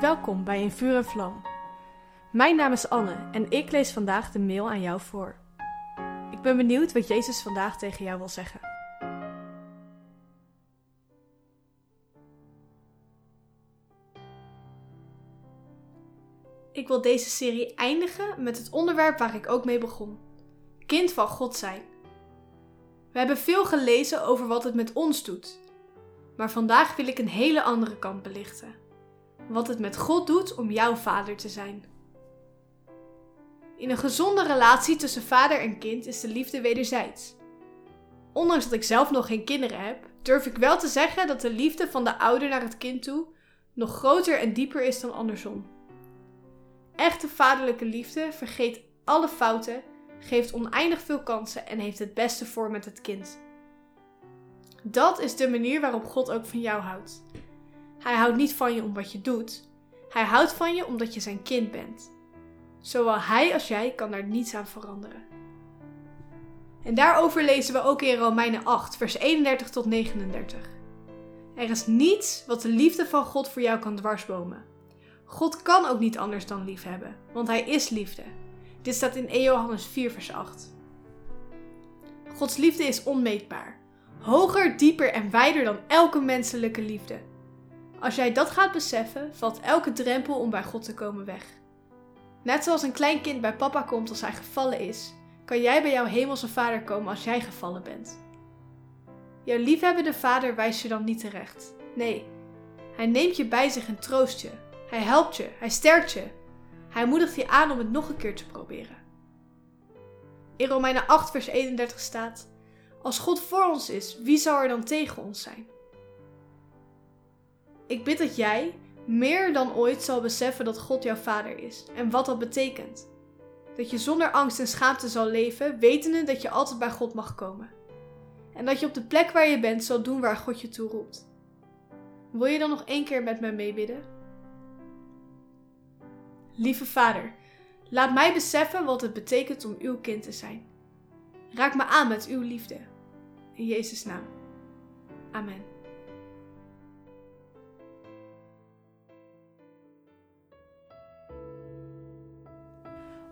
Welkom bij In Vuur en Vlam. Mijn naam is Anne en ik lees vandaag de mail aan jou voor. Ik ben benieuwd wat Jezus vandaag tegen jou wil zeggen. Ik wil deze serie eindigen met het onderwerp waar ik ook mee begon: kind van God zijn. We hebben veel gelezen over wat het met ons doet, maar vandaag wil ik een hele andere kant belichten wat het met God doet om jouw vader te zijn. In een gezonde relatie tussen vader en kind is de liefde wederzijds. Ondanks dat ik zelf nog geen kinderen heb, durf ik wel te zeggen dat de liefde van de ouder naar het kind toe nog groter en dieper is dan andersom. Echte vaderlijke liefde vergeet alle fouten, geeft oneindig veel kansen en heeft het beste voor met het kind. Dat is de manier waarop God ook van jou houdt. Hij houdt niet van je om wat je doet. Hij houdt van je omdat je zijn kind bent. Zowel hij als jij kan daar niets aan veranderen. En daarover lezen we ook in Romeinen 8, vers 31 tot 39. Er is niets wat de liefde van God voor jou kan dwarsbomen. God kan ook niet anders dan lief hebben, want hij is liefde. Dit staat in 1 Johannes 4, vers 8. Gods liefde is onmeetbaar. Hoger, dieper en wijder dan elke menselijke liefde. Als jij dat gaat beseffen, valt elke drempel om bij God te komen weg. Net zoals een klein kind bij papa komt als hij gevallen is, kan jij bij jouw hemelse vader komen als jij gevallen bent. Jouw liefhebbende vader wijst je dan niet terecht. Nee, hij neemt je bij zich en troost je. Hij helpt je, hij sterkt je. Hij moedigt je aan om het nog een keer te proberen. In Romeinen 8, vers 31 staat: Als God voor ons is, wie zou er dan tegen ons zijn? Ik bid dat jij meer dan ooit zal beseffen dat God jouw vader is en wat dat betekent. Dat je zonder angst en schaamte zal leven, wetende dat je altijd bij God mag komen. En dat je op de plek waar je bent zal doen waar God je toe roept. Wil je dan nog één keer met mij meebidden? Lieve Vader, laat mij beseffen wat het betekent om uw kind te zijn. Raak me aan met uw liefde. In Jezus' naam. Amen.